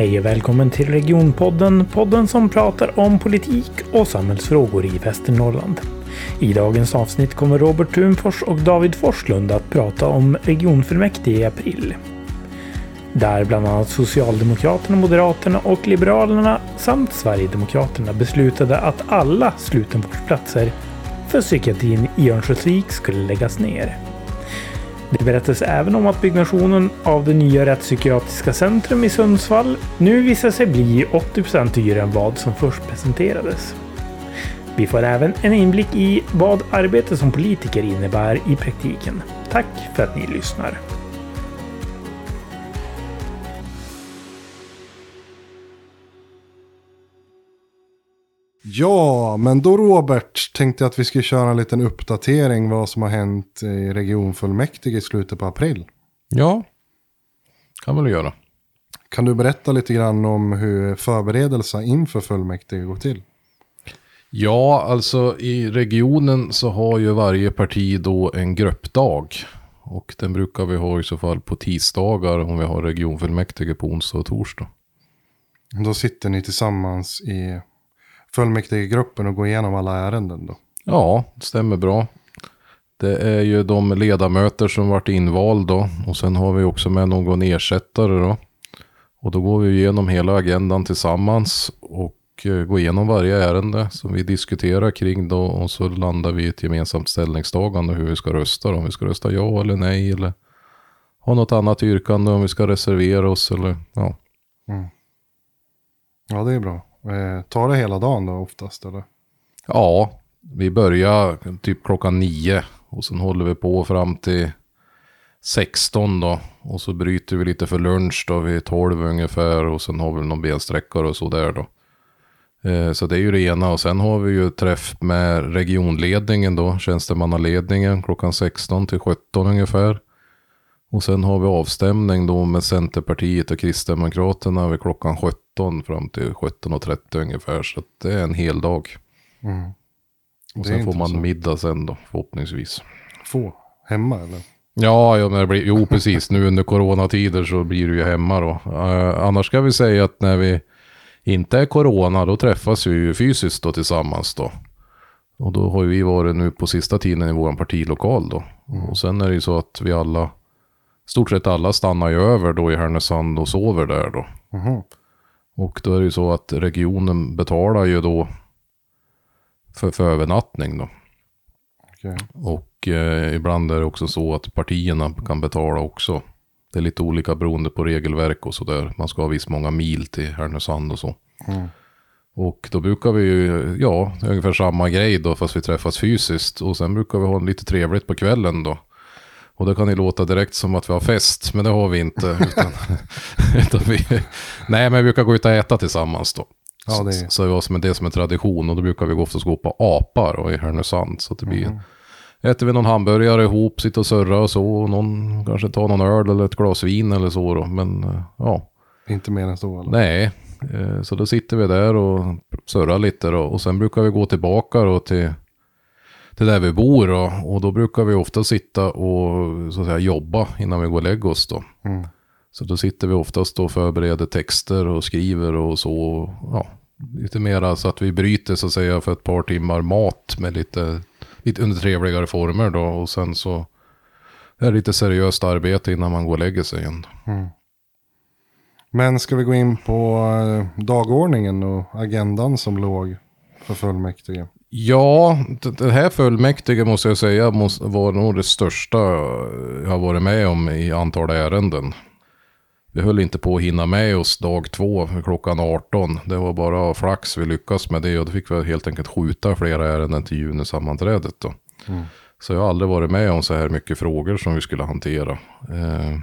Hej och välkommen till Regionpodden, podden som pratar om politik och samhällsfrågor i Västernorrland. I dagens avsnitt kommer Robert Thunfors och David Forslund att prata om regionfullmäktige i april. Där bland annat Socialdemokraterna, Moderaterna och Liberalerna samt Sverigedemokraterna beslutade att alla slutenvårdsplatser för psykiatrin i Örnsköldsvik skulle läggas ner. Det berättas även om att byggnationen av det nya rättspsykiatriska centrum i Sundsvall nu visar sig bli 80% dyrare än vad som först presenterades. Vi får även en inblick i vad arbete som politiker innebär i praktiken. Tack för att ni lyssnar! Ja, men då Robert tänkte jag att vi skulle köra en liten uppdatering vad som har hänt i regionfullmäktige i slutet på april. Ja, kan väl göra. Kan du berätta lite grann om hur förberedelserna inför fullmäktige går till? Ja, alltså i regionen så har ju varje parti då en gruppdag. Och den brukar vi ha i så fall på tisdagar om vi har regionfullmäktige på onsdag och torsdag. Då sitter ni tillsammans i fullmäktigegruppen och går igenom alla ärenden då? Ja, det stämmer bra. Det är ju de ledamöter som varit invalda och sen har vi också med någon ersättare då. Och då går vi igenom hela agendan tillsammans och eh, går igenom varje ärende som vi diskuterar kring då och så landar vi i ett gemensamt ställningstagande hur vi ska rösta då. Om vi ska rösta ja eller nej eller ha något annat yrkande om vi ska reservera oss eller ja. Mm. Ja, det är bra. Eh, tar det hela dagen då oftast eller? Ja, vi börjar typ klockan nio och sen håller vi på fram till 16 då. Och så bryter vi lite för lunch då vid 12 ungefär och sen har vi någon bensträckare och så där då. Eh, så det är ju det ena och sen har vi ju träff med regionledningen då, tjänstemannaledningen klockan 16 till 17 ungefär. Och sen har vi avstämning då med Centerpartiet och Kristdemokraterna vid klockan 17 fram till 17.30 ungefär. Så det är en hel dag. Mm. Och sen får man middag sen då förhoppningsvis. Få? Hemma eller? Ja, ja det blir, jo precis. Nu under coronatider så blir det ju hemma då. Uh, annars ska vi säga att när vi inte är corona då träffas vi ju fysiskt då tillsammans då. Och då har vi varit nu på sista tiden i vår partilokal då. Mm. Och sen är det ju så att vi alla stort sett alla stannar ju över då i Härnösand och sover där då. Mm. Och då är det ju så att regionen betalar ju då för, för övernattning då. Okay. Och eh, ibland är det också så att partierna kan betala också. Det är lite olika beroende på regelverk och sådär. Man ska ha visst många mil till Härnösand och så. Mm. Och då brukar vi ju, ja, ungefär samma grej då fast vi träffas fysiskt. Och sen brukar vi ha lite trevligt på kvällen då. Och det kan ju låta direkt som att vi har fest, men det har vi inte. Utan, utan vi, nej, men vi brukar gå ut och äta tillsammans då. Ja, det... Så, så som det som en tradition och då brukar vi oftast gå på apar och i Härnösand. Så att det blir, mm. äter vi någon hamburgare ihop, sitter och surrar och så. Och någon kanske tar någon öl eller ett glas vin eller så då. Men eh, ja. Inte mer än så eller? Nej, eh, så då sitter vi där och surrar lite då. Och sen brukar vi gå tillbaka då till till där vi bor då. Och då brukar vi ofta sitta och så att säga, jobba innan vi går och lägger oss då. Mm. Så då sitter vi oftast och förbereder texter och skriver och så. Ja, lite mera så att vi bryter så att säga för ett par timmar mat med lite, lite under trevligare former då. Och sen så är det lite seriöst arbete innan man går och lägger sig igen. Mm. Men ska vi gå in på eh, dagordningen och agendan som låg för fullmäktige? Ja, det här fullmäktige måste jag säga måste, var nog det största jag har varit med om i antal ärenden. Vi höll inte på att hinna med oss dag två klockan 18. Det var bara flax vi lyckades med det och då fick vi helt enkelt skjuta flera ärenden till junisammanträdet då. Mm. Så jag har aldrig varit med om så här mycket frågor som vi skulle hantera. Eh,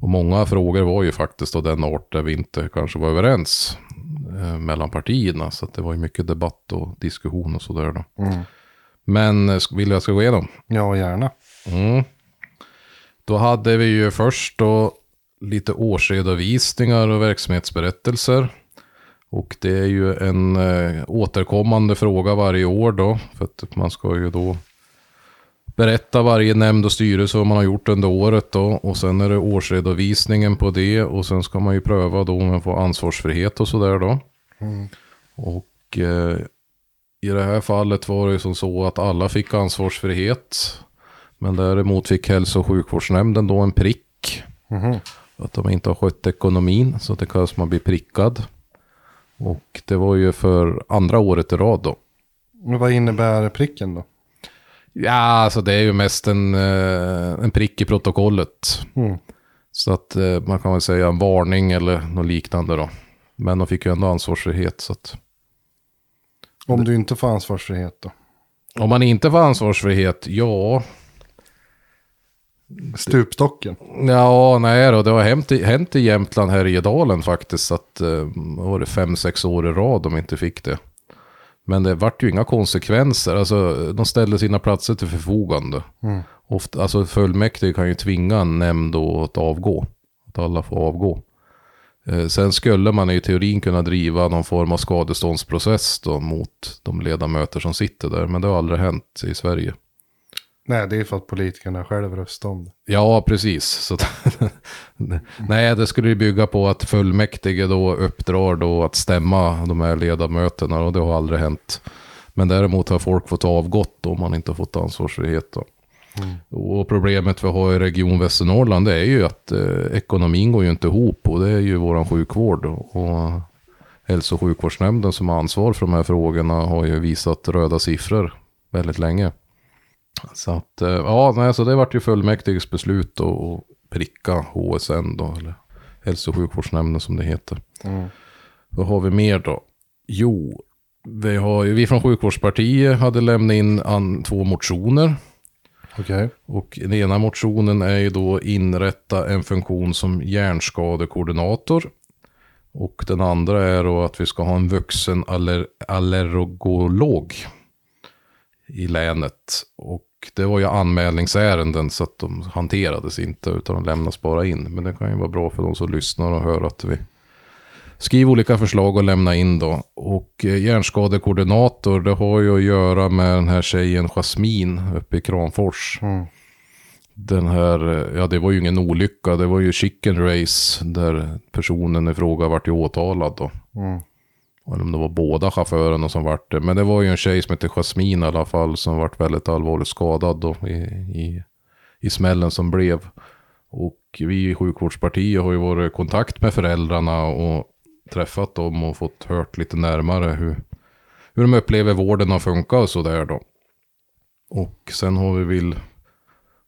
och många frågor var ju faktiskt av den art där vi inte kanske var överens eh, mellan partierna. Så det var ju mycket debatt och diskussion och sådär då. Mm. Men eh, vill jag ska gå igenom? Ja, gärna. Mm. Då hade vi ju först då lite årsredovisningar och verksamhetsberättelser. Och det är ju en eh, återkommande fråga varje år då. För att man ska ju då berätta varje nämnd och styrelse vad man har gjort under året då. Och sen är det årsredovisningen på det. Och sen ska man ju pröva då om man får ansvarsfrihet och sådär då. Och eh, i det här fallet var det ju som så att alla fick ansvarsfrihet. Men däremot fick hälso och sjukvårdsnämnden då en prick. Mhm. Att de inte har skött ekonomin. Så det kallas man blir prickad. Och det var ju för andra året i rad då. Men vad innebär pricken då? Ja, alltså det är ju mest en, eh, en prick i protokollet. Mm. Så att eh, man kan väl säga en varning eller något liknande då. Men de fick ju ändå ansvarsfrihet. Så att Om du inte får ansvarsfrihet då? om man inte får ansvarsfrihet, ja, Stupstocken? Ja, nej då. Det har hänt i, hänt i Jämtland här i Gedalen faktiskt. Att eh, var det fem, sex år i rad de inte fick det. Men det vart ju inga konsekvenser. Alltså, de ställde sina platser till förfogande. Ofta, alltså fullmäktige kan ju tvinga en nämnd att avgå. Att alla får avgå. Eh, sen skulle man i teorin kunna driva någon form av skadeståndsprocess då mot de ledamöter som sitter där. Men det har aldrig hänt i Sverige. Nej, det är för att politikerna själva röstar om det. Ja, precis. Så Nej, det skulle ju bygga på att fullmäktige då uppdrar då att stämma de här ledamöterna och det har aldrig hänt. Men däremot har folk fått avgått då, om man inte har fått ansvarsfrihet. Då. Och problemet vi har i Region Västernorrland det är ju att eh, ekonomin går ju inte ihop och det är ju våran sjukvård. Och hälso och sjukvårdsnämnden som har ansvar för de här frågorna har ju visat röda siffror väldigt länge. Så att, eh, ja, nej, så det vart ju fullmäktiges beslut då att pricka HSN då, eller hälso och sjukvårdsnämnden som det heter. Vad har vi mer då? Jo, vi, har vi från sjukvårdspartiet hade lämnat in an, två motioner. Okej. Och den ena motionen är ju då inrätta en funktion som hjärnskadekoordinator. Och den andra är då att vi ska ha en vuxen aller, allergolog i länet. Och det var ju anmälningsärenden så att de hanterades inte utan de lämnas bara in. Men det kan ju vara bra för de som lyssnar och hör att vi skriver olika förslag och lämna in då. Och eh, hjärnskadekoordinator det har ju att göra med den här tjejen Jasmin uppe i Kramfors. Mm. Den här, eh, ja det var ju ingen olycka, det var ju chicken race där personen i fråga vart ju åtalad då. Mm. Eller om det var båda chaufförerna som vart det. Men det var ju en tjej som hette Jasmine i alla fall som vart väldigt allvarligt skadad då i, i, i smällen som blev. Och vi i sjukvårdspartiet har ju varit i kontakt med föräldrarna och träffat dem och fått hört lite närmare hur, hur de upplever vården har funkat och sådär då. Och sen har vi väl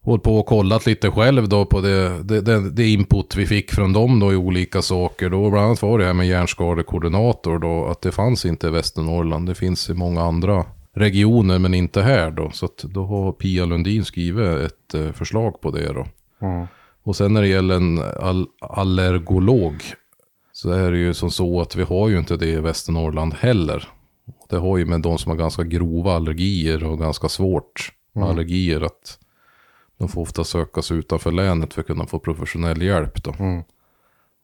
hållit på och kollat lite själv då på det, det, det, input vi fick från dem då i olika saker. Då bland annat var det här med hjärnskadekoordinator då, att det fanns inte i Västernorrland. Det finns i många andra regioner men inte här då. Så att då har Pia Lundin skrivit ett eh, förslag på det då. Mm. Och sen när det gäller en all allergolog så är det ju som så att vi har ju inte det i Västernorrland heller. Det har ju med de som har ganska grova allergier och ganska svårt med allergier att de får ofta söka sig utanför länet för att kunna få professionell hjälp då. Mm.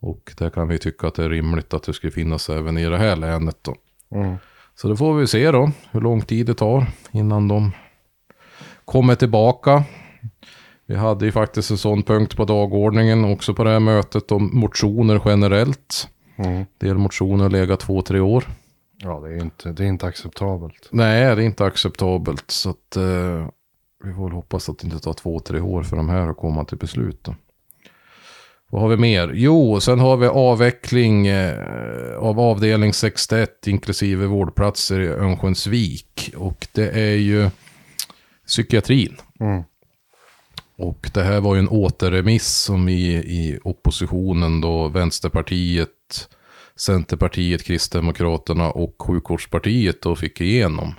Och där kan vi tycka att det är rimligt att det ska finnas även i det här länet då. Mm. Så det får vi se då, hur lång tid det tar innan de kommer tillbaka. Vi hade ju faktiskt en sån punkt på dagordningen också på det här mötet om motioner generellt. Mm. Del motioner har legat två, tre år. Ja, det är, inte, det är inte acceptabelt. Nej, det är inte acceptabelt. Så att eh, vi får väl hoppas att det inte tar två, tre år för de här att komma till beslut. Då. Vad har vi mer? Jo, sen har vi avveckling eh, av avdelning 61 inklusive vårdplatser i Örnsköldsvik. Och det är ju psykiatrin. Mm. Och det här var ju en återremiss som vi i oppositionen då, Vänsterpartiet, Centerpartiet, Kristdemokraterna och Sjukvårdspartiet då fick igenom.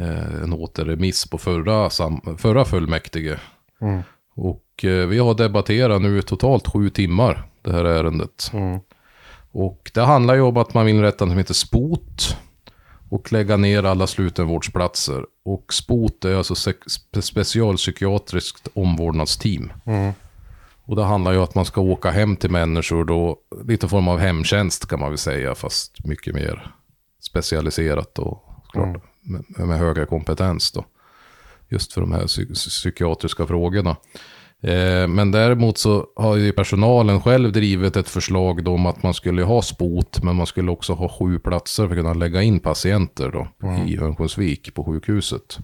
Eh, en återremiss på förra, förra fullmäktige. Mm. Och eh, vi har debatterat nu totalt sju timmar det här ärendet. Mm. Och det handlar ju om att man vill inrätta något som heter SPOT. Och lägga ner alla slutenvårdsplatser. Och SPOT är alltså specialpsykiatriskt omvårdnadsteam. Mm. Och det handlar ju om att man ska åka hem till människor då. Lite form av hemtjänst kan man väl säga. Fast mycket mer specialiserat och klart. Med, med högre kompetens då. Just för de här psy psykiatriska frågorna. Eh, men däremot så har ju personalen själv drivit ett förslag då om att man skulle ha spot, men man skulle också ha sju platser för att kunna lägga in patienter då i Örnsköldsvik på sjukhuset.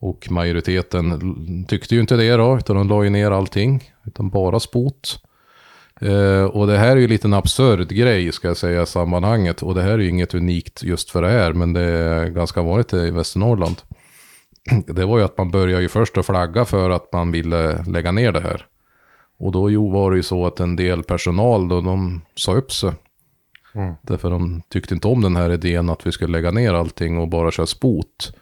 Och majoriteten tyckte ju inte det då, utan de la ju ner allting, utan bara spot. Eh, och det här är ju lite en absurd grej ska jag säga i sammanhanget. Och det här är ju inget unikt just för det här, men det är ganska vanligt i Västernorrland. Det var ju att man började ju först att flagga för att man ville lägga ner det här. Och då var det ju så att en del personal då, de sa upp sig. Mm. Därför de tyckte inte om den här idén att vi skulle lägga ner allting och bara köra spot.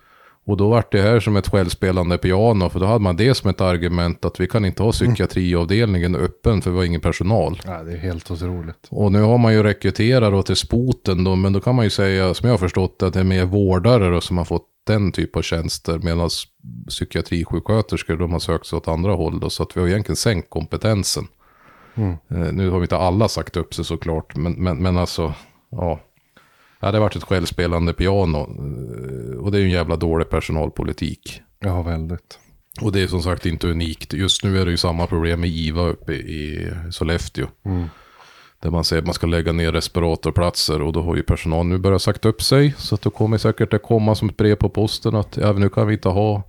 Och då vart det här som ett självspelande piano, för då hade man det som ett argument att vi kan inte ha psykiatriavdelningen öppen för vi har ingen personal. Ja, det är helt otroligt. Och nu har man ju rekryterat då till spoten då, men då kan man ju säga, som jag har förstått att det är mer vårdare då som har fått den typ av tjänster, medan psykiatrisjuksköterskor de har sökt sig åt andra håll då, så att vi har egentligen sänkt kompetensen. Mm. Eh, nu har vi inte alla sagt upp sig såklart, men, men, men alltså, ja. Ja, det har varit ett självspelande piano. eh, Och det är ju en jävla dålig personalpolitik. Ja, väldigt. Och det är som sagt inte unikt. Just nu är det ju samma problem med IVA uppe i Sollefteå. Mm. Där man säger att man ska lägga ner respiratorplatser och då har ju personal nu börjat sagt upp sig. Så att då kommer säkert det komma som ett brev på posten att ja, nu kan vi inte ha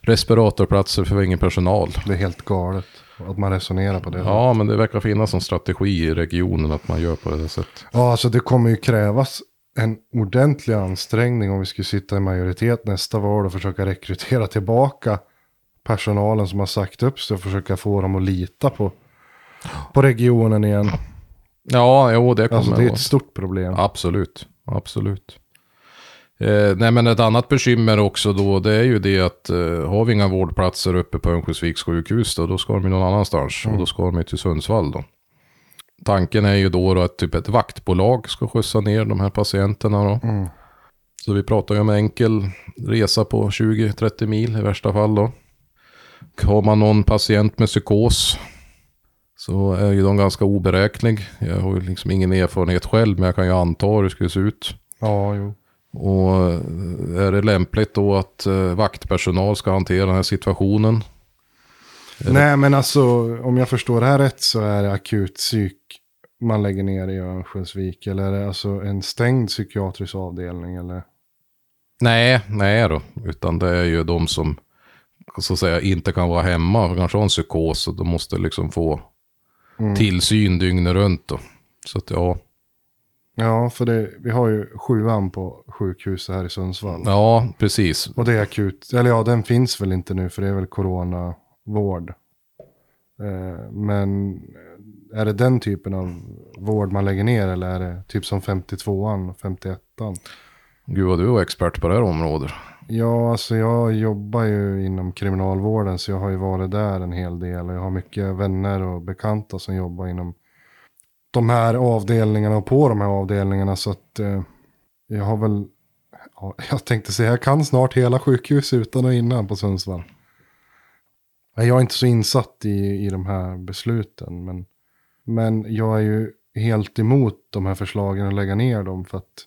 respiratorplatser för vi har ingen personal. Det är helt galet att man resonerar på det. Ja, men det verkar finnas en strategi i regionen att man gör på det sättet. Ja, alltså det kommer ju krävas en ordentlig ansträngning om vi skulle sitta i majoritet nästa val och försöka rekrytera tillbaka personalen som har sagt upp sig och försöka få dem att lita på, på regionen igen. Ja, jo, det kommer Alltså det är ett stort problem. Absolut, absolut. Eh, nej men ett annat bekymmer också då, det är ju det att eh, har vi inga vårdplatser uppe på Örnsköldsviks sjukhus då, då ska de ju någon annanstans. Och då ska de ju till Sundsvall då. Tanken är ju då, då att typ ett vaktbolag ska skjutsa ner de här patienterna då. Mm. Så vi pratar ju om en enkel resa på 20-30 mil i värsta fall då. Har man någon patient med psykos så är ju de ganska oberäknelig. Jag har ju liksom ingen erfarenhet själv men jag kan ju anta hur det skulle se ut. Ja, jo. Och eh, är det lämpligt då att eh, vaktpersonal ska hantera den här situationen? Nej, men alltså om jag förstår det här rätt så är det akut psyk man lägger ner i Örnsköldsvik. Eller är det alltså en stängd psykiatrisk avdelning? Eller? Nej, nej då. Utan det är ju de som så att säga inte kan vara hemma och kanske har en psykos och de måste liksom få Mm. tillsyn dygnet runt då. Så att ja, Ja, för det, vi har ju sjuan på sjukhuset här i Sundsvall. ja precis. Och det är akut. Eller ja, den finns väl inte nu för det är väl coronavård. Eh, men är det den typen av vård man lägger ner eller är det typ som 52an och 51an? Gud vad du är expert på det här området. Ja, alltså jag jobbar ju inom kriminalvården så jag har ju varit där en hel del. Och jag har mycket vänner och bekanta som jobbar inom de här avdelningarna och på de här avdelningarna. Så att eh, jag har väl, ja, jag tänkte säga, jag kan snart hela sjukhus utan och innan på Sundsvall. Jag är inte så insatt i, i de här besluten. Men, men jag är ju helt emot de här förslagen att lägga ner dem. För att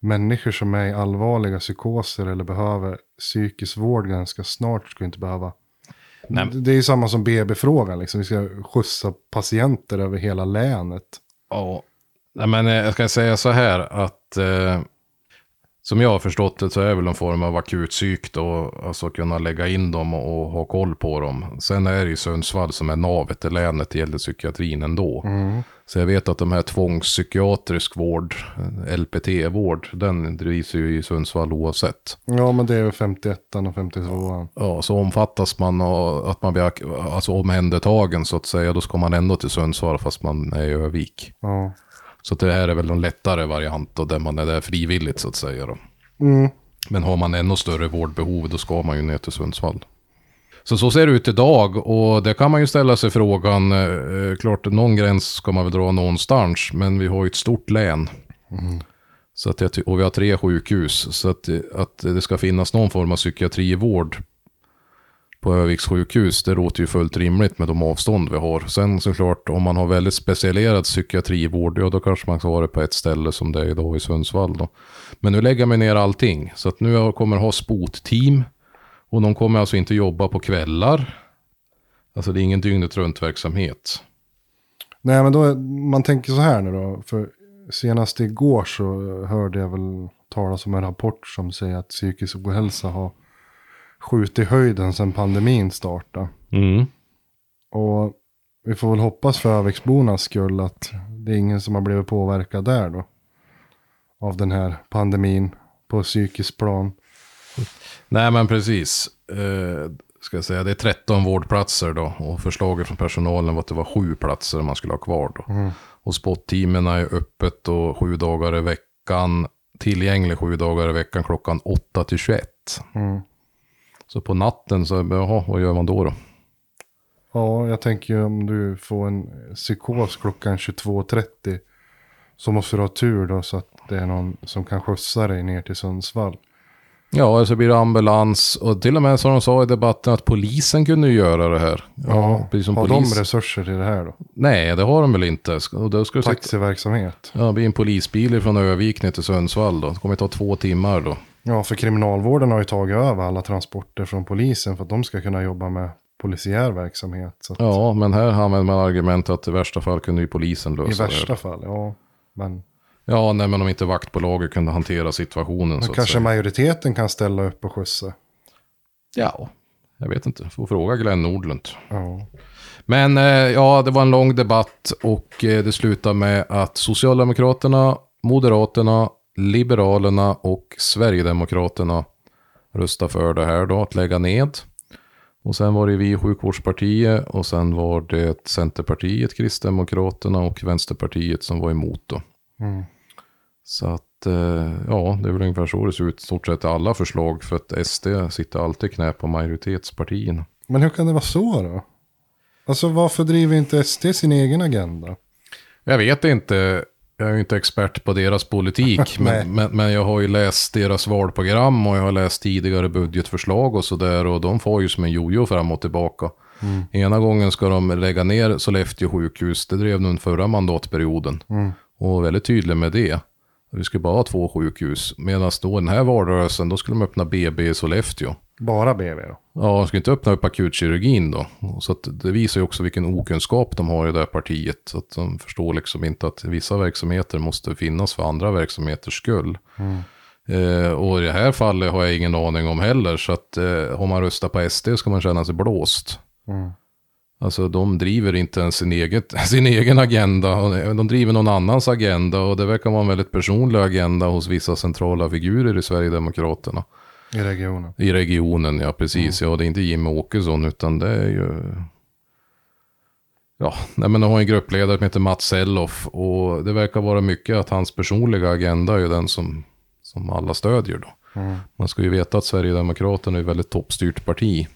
människor som är i allvarliga psykoser eller behöver psykisk vård ganska snart ska inte behöva. Nej. Det är ju samma som BB-frågan, liksom. vi ska skjutsa patienter över hela länet. Ja. Nej, men eh, jag ska säga så här att eh, som jag har förstått det så är det väl någon form av akutpsyk då. Alltså kunna lägga in dem och, ha koll på dem. Sen är det ju Sundsvall som är navet i länet det gäller psykiatrin ändå. Så jag vet att de här tvångspsykiatrisk vård, eh, LPT-vård, den drivs ju i Sundsvall oavsett. Ja, men det är väl 51 och 52an. Ja, så omfattas man av att man blir alltså omhändertagen så att säga, då ska man ändå till Sundsvall fast man är i Övik. Ja. Så det här är väl en lättare variant då, där man är där frivilligt så att säga då. Mm. Men har man ännu större vårdbehov då ska man ju ner till Sundsvall. Så så ser det ut idag och det kan man ju ställa sig frågan, eh, klart någon gräns ska man väl dra någonstans, men vi har ju ett stort län. Så att och vi har tre sjukhus, så att, att det ska finnas någon form av psykiatrivård på Öviks sjukhus, det låter ju fullt rimligt med de avstånd vi har. Sen såklart, om man har väldigt specialiserad psykiatrivård, ja då kanske man ska ha det på ett ställe som det är idag i Sundsvall då. Men nu lägger man ner allting, så att nu kommer kommer ha spot-team Och de kommer alltså inte jobba på kvällar. Alltså det är ingen dygnet runt verksamhet. Nej, men då, man tänker så här nu då. För senast igår så hörde jag väl talas om en rapport som säger att psykisk ohälsa har skjutit i höjden sedan pandemin startade. Mm. Och vi får väl hoppas för Öviksbornas skull att det är ingen som har blivit påverkad där då. Av den här pandemin på psykisk plan. Nej men precis. Eh, ska jag säga, det är 13 vårdplatser då. Och förslaget från personalen var att det var sju platser man skulle ha kvar då. Och spotteamen är öppet och sju dagar i veckan. Tillgänglig sju dagar i veckan klockan 8 till 21. Mm. Så på natten så, jaha, vad gör man då då? Ja, jag tänker ju om du får en psykos klockan 22.30. Så måste du ha tur då så att det är någon som kan skjutsa dig ner till Sundsvall. Ja, så blir det ambulans. Och till och med så de sa i debatten att polisen kunde göra det här. Ja, som har polis. de resurser till det här då? Nej, det har de väl inte. Och då ska du sitta... Taxiverksamhet. Ja, det blir en polisbil från Övik ner till Sundsvall då. Det kommer ta två timmar då. Ja, för kriminalvården har ju tagit över alla transporter från polisen för att de ska kunna jobba med polisiär verksamhet. Att Ja, men här använder man argumentet att i värsta fall kunde ju polisen I lösa värsta det. fall, ja. Men, Ja, nej, men om inte vaktbolaget kunde hantera situationen men så kanske säga. majoriteten kan ställa upp och skjutsa. Ja, jag vet inte. Får fråga Glenn Nordlund. Ja. Men eh, ja, det var en lång debatt och eh, det slutade med att Socialdemokraterna, Moderaterna, Liberalerna och Sverigedemokraterna röstade för det här då, att lägga ned. Och sen var det vi Sjukvårdspartiet och sen var det Centerpartiet, Kristdemokraterna och Vänsterpartiet som var emot då. Mm. Så att, eh, ja, det är väl ungefär så det ser ut i stort sett alla förslag för att SD sitter alltid knä på majoritetspartierna. Men hur kan det vara så då? Alltså varför driver inte SD sin egen agenda? Jag vet inte. Jag är ju inte expert på deras politik. Men, men, men jag har ju läst deras valprogram och jag har läst tidigare budgetförslag och sådär. Och de får ju som en jojo fram och tillbaka. Ena gången ska de lägga ner Sollefteå sjukhus. Det drev de förra mandatperioden. Och väldigt tydlig med det. Vi skulle bara ha två sjukhus. Medan då den här valrörelsen, då skulle de öppna BB i Sollefteå. Bara BV då? Ja, de ska inte öppna upp akutkirurgin då. Så det visar ju också vilken okunskap de har i det här partiet. Så att de förstår liksom inte att vissa verksamheter måste finnas för andra verksamheters skull. Eh, och i det här fallet har jag ingen aning om heller. Så att eh, om man röstar på SD ska man känna sig blåst. Mm. Alltså de driver inte ens sin, eget, sin egen agenda. och De driver någon annans agenda. Och det verkar vara en väldigt personlig agenda hos vissa centrala figurer i Sverigedemokraterna. I regionen. I regionen, ja precis. Ja, det är inte Jimmy Åkesson utan det är ju... Ja, nej, men de har en gruppledare som heter Mats Selloff och det verkar vara mycket att hans personliga agenda är ju den som, som alla stödjer då. Mm. Man ska ju veta att Sverigedemokraterna är ett väldigt toppstyrt parti.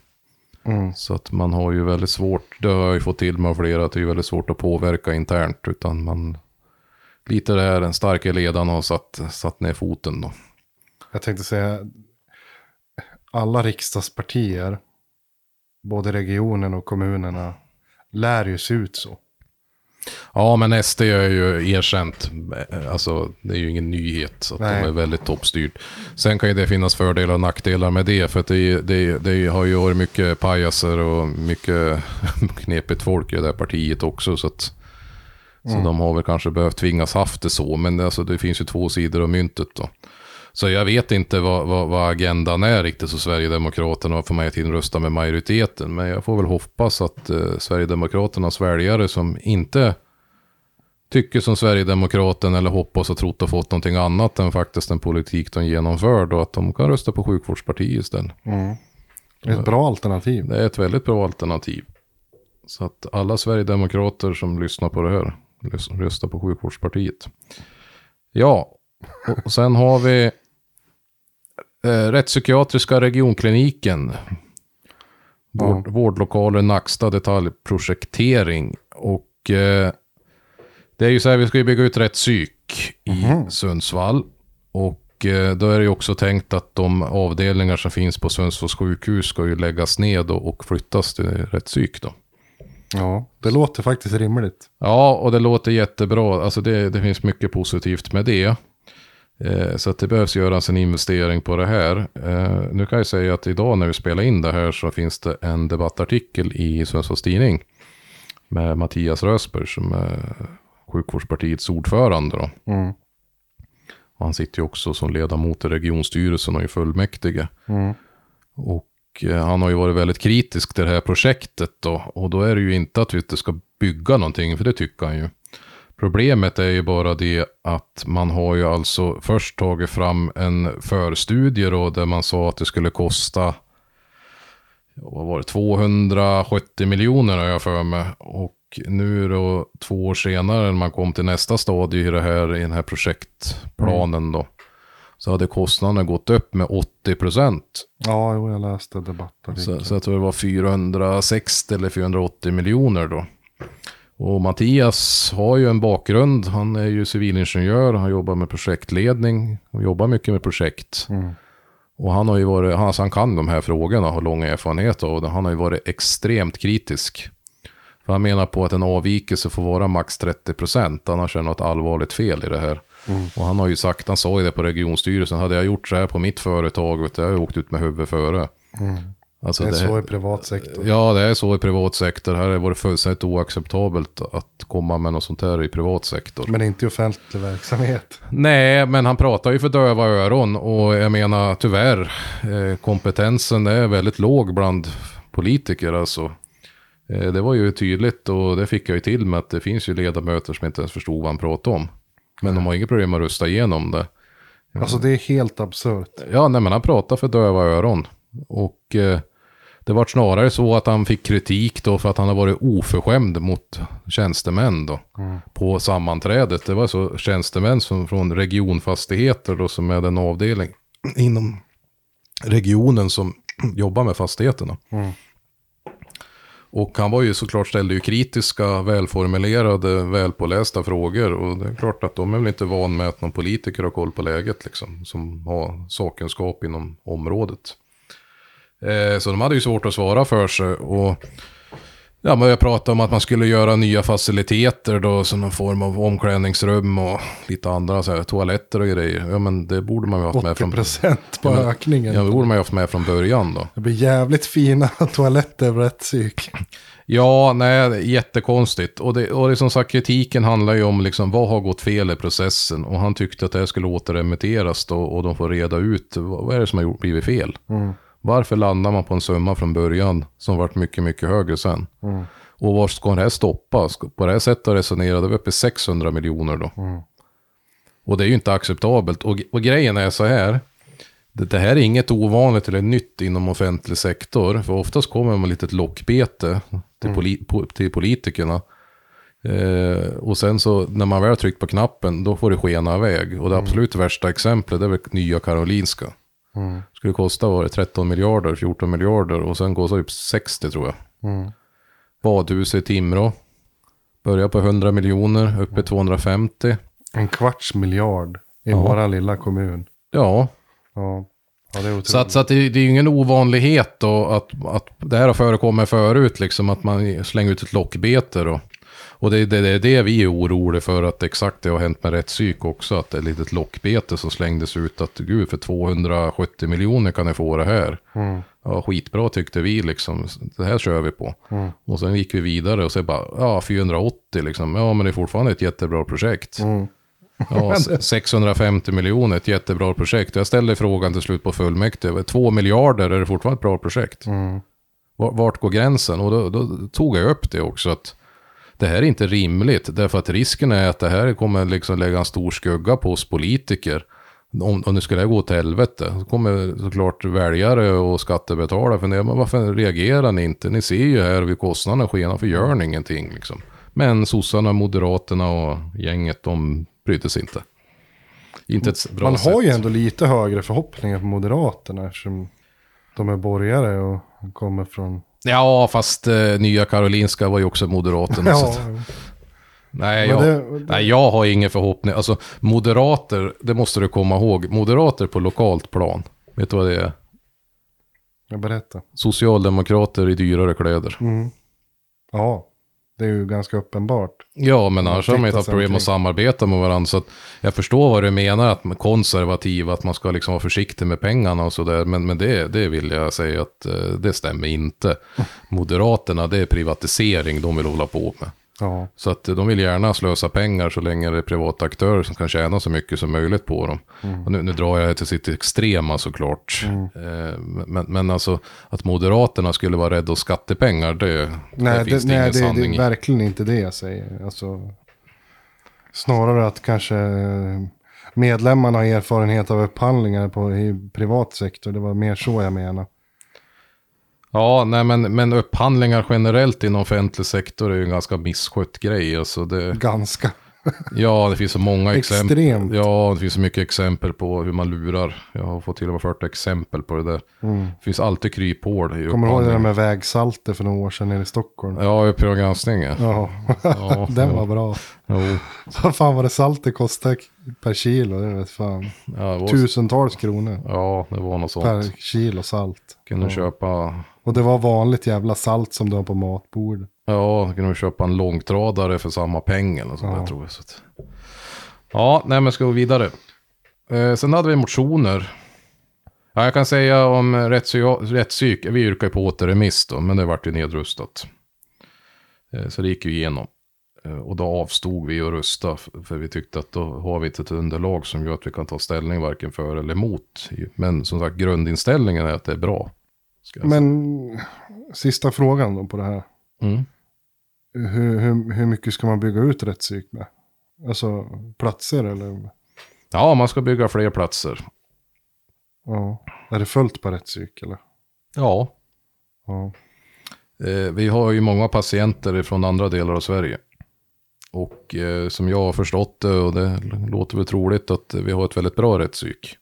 Mm. Så att man har ju väldigt svårt, det har jag ju fått till med flera, att det är väldigt svårt att påverka internt. Utan man, lite där den starka ledaren har satt, satt ner foten då. Jag tänkte säga, alla riksdagspartier, både regionen och kommunerna, lär ju se ut så. Ja, men SD är ju erkänt. Alltså, det är ju ingen nyhet. Så att Nej. de är väldigt toppstyrt. Sen kan ju det finnas fördelar och nackdelar med det. För att det, det, det har ju varit mycket pajaser och mycket knepigt folk i det där partiet också. Så, att, så de har väl kanske behövt tvingas haft det så. Men alltså, det finns ju två sidor av myntet då. Så jag vet inte vad, vad, vad agendan är riktigt så Sverigedemokraterna får mig till rösta med majoriteten. Men jag får väl hoppas att eh, Sverigedemokraternas väljare som inte tycker som Sverigedemokraten eller hoppas och trott och fått någonting annat än faktiskt den politik de genomför då att de kan rösta på sjukvårdspartiet istället. Ett bra alternativ. Det är ett väldigt bra alternativ. Så att alla Sverigedemokrater som lyssnar på det här röstar på sjukvårdspartiet. Ja, och- sen har vi eh, rättspsykiatriska regionkliniken. Vård, Vårdlokaler Nacksta detaljprojektering. Och eh, det är ju så här, vi ska ju bygga ut rätt psyk i Sundsvall. Och eh, då är det ju också tänkt att de avdelningar som finns på Sundsvalls sjukhus ska ju läggas ned och, och flyttas till rätt psyk då. Ja, det låter faktiskt rimligt. Ja, och det låter jättebra. Alltså det, det finns mycket positivt med det. Eh, Så att det behövs göras en investering på det här. Eh, Nu kan jag säga att idag när vi spelar in det här så finns det en debattartikel i Sundsvalls Tidning. Med Mattias Rösberg som är sjukvårdspartiets ordförande. Mm. Han sitter ju också som ledamot i regionstyrelsen och i fullmäktige. Mm. Och eh, han har ju varit väldigt kritisk till det här projektet då. Och då är det ju inte att vi inte ska bygga någonting, för det tycker han ju. Problemet är ju bara det att man har ju alltså först tagit fram en förstudie då, där man sa att det skulle kosta vad var det, 270 miljoner har jag för mig. Och nu då två år senare när man kom till nästa stadie i det här, i den här projektplanen då. Så hade kostnaderna gått upp med 80 procent. Ja, jo, jag läste debattartikeln. Så, så jag tror det var 460 eller 480 miljoner då. Och Mattias har ju en bakgrund. Han är ju civilingenjör, han jobbar med projektledning. Han jobbar mycket med projekt. Mm. Och han har ju varit, alltså han kan de här frågorna och har lång erfarenhet av det. Han har ju varit extremt kritisk. För han menar på att en avvikelse får vara max 30 procent, annars är det något allvarligt fel i det här. Och han har ju sagt, han sa ju det på regionstyrelsen, hade jag gjort så här på mitt företag, vet du, jag har ju åkt ut med huvudet före. Alltså Det är det- så i privat sektor. Ja, det är så i privat sektor. Här har det fullständigt oacceptabelt att komma med något sånt här i privat sektor. Men inte i offentlig verksamhet. Nej, men han pratar ju för döva öron och jag menar tyvärr, eh, kompetensen är väldigt låg bland politiker alltså. Eh, det var ju tydligt och det fick jag ju till med att det finns ju ledamöter som inte ens förstod vad han pratade om. Men de har inget problem att rösta igenom det. Alltså det är helt absurt. Ja, nej, men han pratar för döva öron. Och eh, det var snarare så att han fick kritik då för att han har varit oförskämd mot tjänstemän då. På sammanträdet. Det var så tjänstemän som från regionfastigheter då som är den avdelning inom regionen som jobbar med fastigheterna. Och han var ju såklart ställde ju kritiska, välformulerade, välpålästa frågor. Och det är klart att de är väl inte van med att någon politiker har koll på läget liksom. Som har sakkunskap inom området. Eh, så de hade ju svårt att svara för sig. Och ja, man började prata om att man skulle göra nya faciliteter då. Som någon form av omklädningsrum och lite andra så här, toaletter och grejer. Ja men det borde man ju ha haft med 80 från procent på Ja, ökningen. Ja, det borde man ju haft med från början då. Det blir jävligt fina toaletter över ett psyk. Ja, nej, jättekonstigt. Och det, och det som sagt, kritiken handlar ju om liksom, vad har gått fel i processen. Och han tyckte att det här skulle återremitteras då och de får reda ut vad, vad är det som har gjort, blivit fel. Varför landar man på en summa från början som varit mycket, mycket högre sen? Och var ska det här stoppa? Ska- På det här sättet att resonera, det var uppe i 600 miljoner då. Och det är ju inte acceptabelt. Och, och grejen är så här. Det, det här är inget ovanligt eller nytt inom offentlig sektor. För oftast kommer man med ett litet lockbete till, poli, po, till politikerna. Eh, och sen så när man väl tryckt på knappen, då får det skena iväg. Och det absolut värsta exemplet det är väl nya Karolinska. Skulle kosta var det 13 miljarder, 14 miljarder och sen går det upp 60 tror jag. Badhuset i Timrå. Börjar på 100 miljoner, uppe i 250. En kvarts miljard i våran lilla kommun. Ja, Ja, ja. Så, att, så att det, det är ju ingen ovanlighet då att, att det här har förekommit förut, liksom att man slänger ut ett lockbete då. Och det, det, det är det vi är oroliga för, att exakt det har hänt med rättspsyk också, att det är ett litet lockbete som slängdes ut, att gud för 270 miljoner kan ni få det här. Ja, skitbra tyckte vi liksom, det här kör vi på. Och sen gick vi vidare och så bara, ja 480 liksom, ja men det är fortfarande ett jättebra projekt. Ja, s- 650 miljoner, ett jättebra projekt. Jag ställde frågan till slut på fullmäktige, 2 miljarder, är det fortfarande ett bra projekt? Var- Vart går gränsen? Och då, då tog jag upp det också, att det här är inte rimligt, därför att risken är att det här kommer liksom lägga en stor skugga på oss politiker. Om, om det skulle gå till helvete, så kommer såklart väljare och skattebetalare fundera, men varför reagerar ni inte? Ni ser ju här hur kostnaderna skenar, för gör ni ingenting liksom? Men sossarna, moderaterna och gänget, de brydde sig inte. Inte ett bra Man sätt. har ju ändå lite högre förhoppningar på Moderaterna eftersom de är borgare och kommer från... Ja, fast eh, Nya Karolinska var ju också Moderaterna. Ja, nej, jag, det- det- nej, jag har ingen förhoppning. Alltså, moderater, det måste du komma ihåg. Moderater på lokalt plan. Vet du vad det är? jag berättar. Socialdemokrater i dyrare kläder. Ja, Det är ju ganska uppenbart. Ja, men annars har man inte tittar haft problem att samarbeta med varandra. Så jag förstår vad du menar, att man är konservativ, att man ska liksom vara försiktig med pengarna och sådär. Men, men det, det vill jag säga att eh, det stämmer inte. Moderaterna, det är privatisering de vill hålla på med. Ja, Så att eh, de vill gärna slösa pengar så länge det är privata aktörer som kan tjäna så mycket som möjligt på dem. Och nu, nu drar jag det till sitt extrema såklart. Eh, men, men alltså att Moderaterna skulle vara rädda om skattepengar, det, nej, det finns det, det, nej ingen det, sanning det i. är verkligen inte det jag säger. Alltså, snarare att kanske eh, medlemmarna har erfarenhet av upphandlingar på, i privat sektor. Det var mer så jag menar. Ja, nej men, men upphandlingar generellt inom offentlig sektor är ju en ganska misskött grej. Alltså det, Ganska. ja, det finns så många exempel. Extremt. Ja, det finns så mycket exempel på hur man lurar. Jag har fått till och med 40 exempel på det där. Det finns alltid kryphål i Mm. Kommer du ihåg det där med vägsalter för några år sedan nere i Stockholm? Ja, Uppdrag granskning. Ja. Ja, Ja, den ja. var bra. Jo, Vad fan var det saltet kostade per kilo? Det vet fan. ja, det var, Tusentals kronor ja, det var något per sånt. kilo salt. Kunde Ja. köpa, Och det var vanligt jävla salt som du har på matbordet. Ja, kunde köpa en långtradare för samma pengar eller sånt Ja. där tror jag. Så att. Ja, nej men ska vi gå vidare. Eh, sen hade vi motioner. Ja, jag kan säga om rättspsyk, vi yrkar ju på återremiss då, men det vart ju nedrustat. Eh, så det gick ju igenom. Eh, och då avstod vi att rösta, för vi tyckte att då har vi inte ett underlag som gör att vi kan ta ställning varken för eller emot. Men som sagt, grundinställningen är att det är bra. jag säga. Men sista frågan då på det här. Mm. Hur, hur, hur mycket ska man bygga ut rättspsyk med? Alltså platser eller? Ja, man ska bygga fler platser. Ja. Är det fullt på rättspsyk eller? Ja, Ja. Eh, vi har ju många patienter från andra delar av Sverige. Och eh, som jag har förstått det, och det låter väl troligt, att vi har ett väldigt bra rättspsyk.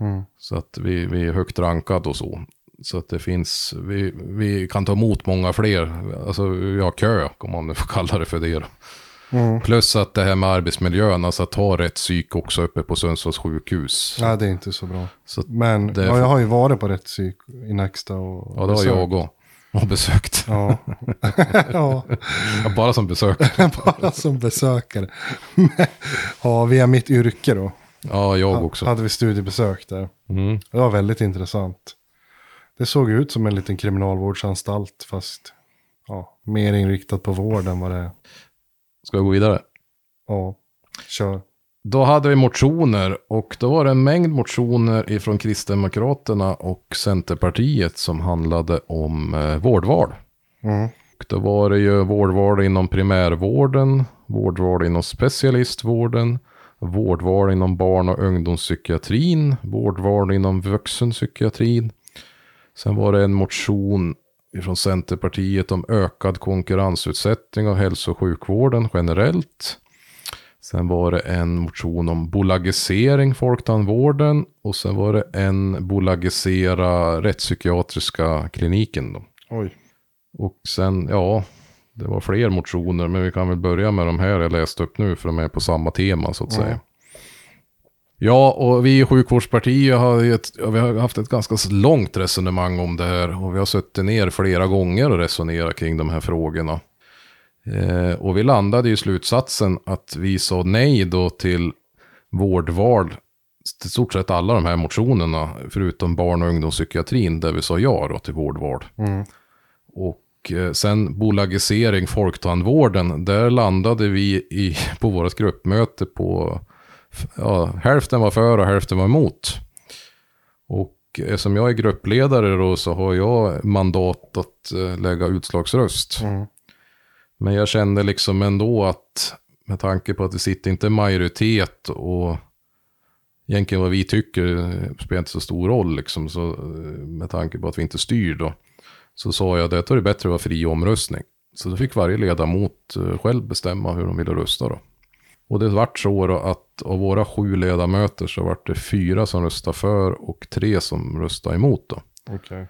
Mm. Så att vi, vi är högt rankade och så. Så att det finns, vi, vi kan ta emot många fler. Alltså vi har kö, om man nu får kalla det för det. Mm. Plus att det här med arbetsmiljön, alltså att ha rätt psyk också uppe på Sundsvalls sjukhus. Nej, det är inte så bra. Så, Men Det ja, jag har ju varit på rättspsyk i Nexta och ja, det har jag och, och besökt. Ja. ja, bara som besök. bara som besökare. ja, via mitt yrke då. Ja, jag också. Hade vi studiebesök där. Mm. Det var väldigt intressant. Det såg ut som en liten kriminalvårdsanstalt fast ja, mer inriktat på vård än vad det är. Ska vi gå vidare? Ja, kör. Då hade vi motioner och då var det en mängd motioner ifrån Kristdemokraterna och Centerpartiet som handlade om eh, vårdval. Mm. Och då var det ju vårdval inom primärvården, vårdval inom specialistvården, vårdval inom barn och ungdomspsykiatrin, vårdval inom vuxenpsykiatrin. Sen var det en motion från Centerpartiet om ökad konkurrensutsättning av hälso och sjukvården generellt. Sen var det en motion om bolagisering folktandvården och sen var det en bolagisera rättspsykiatriska kliniken. Då. Oj. Och sen, ja, det var fler motioner, men vi kan väl börja med de här jag läste upp nu, för de är på samma tema så att Ja. säga. Ja, och vi i sjukvårdspartiet har, ett, vi har haft ett ganska långt resonemang om det här. Och vi har suttit ner flera gånger och resonerat kring de här frågorna. Eh, och vi landade i slutsatsen att vi sa nej då till vårdval. Till stort sett alla de här motionerna, förutom barn och ungdomspsykiatrin, där vi sa ja då till vårdval. Mm. Och eh, sen bolagisering folktandvården, där landade vi i, på vårt gruppmöte på ja, hälften var för och hälften var emot. Och eftersom jag är gruppledare då så har jag mandat att eh, lägga utslagsröst. Mm. Men jag kände liksom ändå att med tanke på att det sitter inte en majoritet och egentligen vad vi tycker eh, spelar inte så stor roll liksom. Så eh, med tanke på att vi inte styr då. Så sa jag att det är bättre att vara fri omröstning. Så då fick varje ledamot själv bestämma hur de ville rösta då. Och det vart så då att av våra sju ledamöter så vart det fyra som röstade för och tre som röstade emot då. Okej.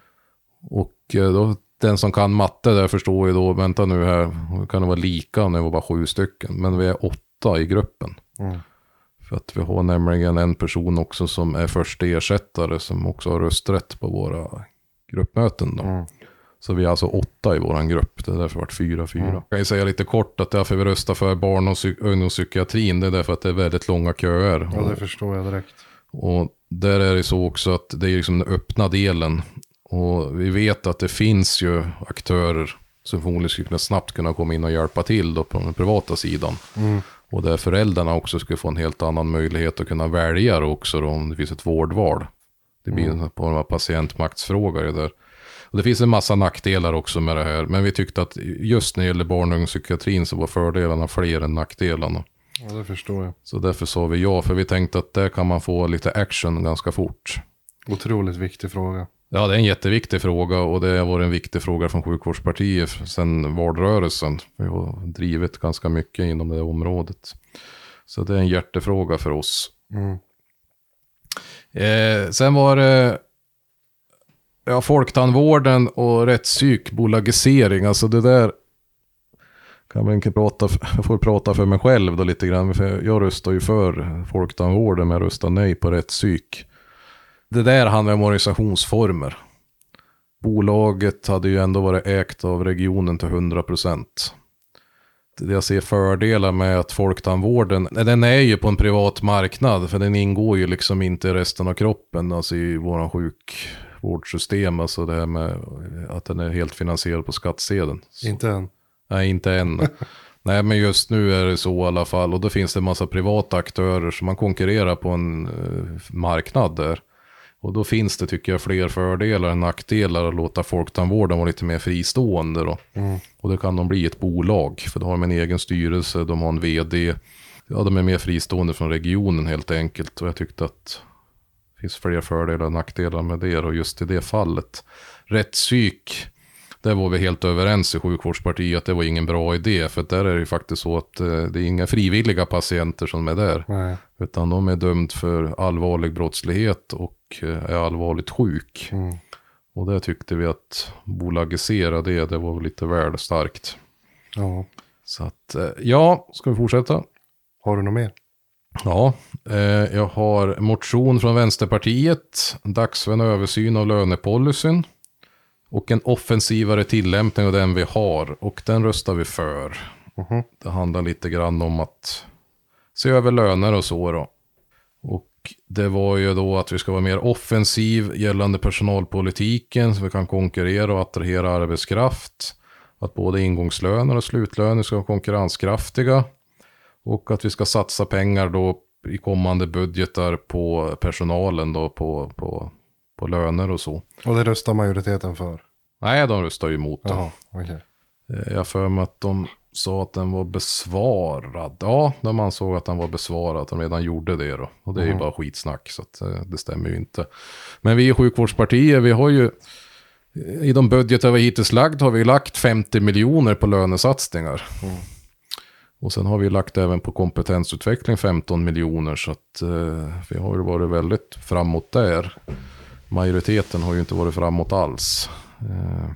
Och eh, då, den som kan matte där förstår ju då, vänta nu här, kan det vara lika när vi var bara sju stycken. Men vi är åtta i gruppen. Mm. För att vi har nämligen en person också som är första ersättare som också har rösträtt på våra gruppmöten. Då. Mm. Så vi är alltså åtta i våran grupp. Det är därför det varit fyra, fyra. Jag kan ju säga lite kort att därför vi röstar för barn och psy- ungdomspsykiatrin, det är därför att det är väldigt långa köer. Ja, det förstår jag direkt. Och där är det så också att det är liksom den öppna delen. Och vi vet att det finns ju aktörer som förmodligen skulle kunna snabbt kunna komma in och hjälpa till då på den privata sidan. Och där föräldrarna också skulle få en helt annan möjlighet att kunna välja också då, om det finns ett vårdval. Det blir en form av patientmaktsfråga det där. Och det finns en massa nackdelar också med det här. Men vi tyckte att just när det gäller barn och ungdomspsykiatrin så var fördelarna fler än nackdelarna. Ja, det förstår jag. Så därför sa vi ja, för vi tänkte att där kan man få lite action ganska fort. Otroligt viktig fråga. Ja, det är en jätteviktig fråga och det har varit en viktig fråga från sjukvårdspartiet sedan valrörelsen. Vi har drivit ganska mycket inom det området. Så det är en hjärtefråga för oss. Mm. Eh, sen var det ja, folktandvården och rättspsyk, bolagisering. Alltså det där kan man inte prata, jag får prata för mig själv då lite grann. För jag röstar ju för folktandvården men jag röstar nej på rättspsyk. Det där handlar om organisationsformer. Bolaget hade ju ändå varit ägt av regionen till 100 procent Jag ser fördelar med att folktandvården, den är ju på en privat marknad för den ingår ju liksom inte i resten av kroppen, alltså i våran sjuk sjukvårdssystem, alltså det här med att den är helt finansierad på skattsedeln. Inte än. Nej, inte än. Nej, men just nu är det så i alla fall. Och då finns det en massa privata aktörer som man konkurrerar på en eh, marknad där. Och då finns det, tycker jag, fler fördelar än nackdelar att låta folktandvården vara lite mer fristående då. Och då kan de bli ett bolag, för då har de en egen styrelse, de har en vd. Ja, de är mer fristående från regionen helt enkelt. Och jag tyckte att finns fler fördelar än nackdelar med det. Och just i det fallet. Rättspsyk, där var vi helt överens i sjukvårdspartiet att det var ingen bra idé. För där är det ju faktiskt så att eh, det är inga frivilliga patienter som är där. Nej. Utan de är dömd för allvarlig brottslighet och eh, är allvarligt sjuk. Mm. Och där tyckte vi att bolagisera det, det var lite väl starkt. Ja. Så att, eh, ja, ska vi fortsätta? Har du något mer? Ja, eh, jag har motion från Vänsterpartiet. Dags för en översyn av lönepolicyn. Och en offensivare tillämpning av den vi har. Och den röstar vi för. Mhm. Det handlar lite grann om att se över löner och så då. Och det var ju då att vi ska vara mer offensiv gällande personalpolitiken. Så vi kan konkurrera och attrahera arbetskraft. Att både ingångslöner och slutlöner ska vara konkurrenskraftiga. Och att vi ska satsa pengar då i kommande budgetar på personalen då på, på, på löner och så. Och det röstar majoriteten för? Nej, de röstar ju emot. Jaha, okej. Eh, Jag för mig att de sa att den var besvarad. Ja, de ansåg att den var besvarad, att de redan gjorde det då. Och det är ju bara skitsnack, så att, eh, det stämmer ju inte. Men vi i sjukvårdspartiet, vi har ju i de budgetar vi hittills lagt har vi lagt 50 miljoner på lönesatsningar. Och sen har vi lagt även på kompetensutveckling 15 miljoner. Så att eh, vi har ju varit väldigt framåt där. Majoriteten har ju inte varit framåt alls. Eh,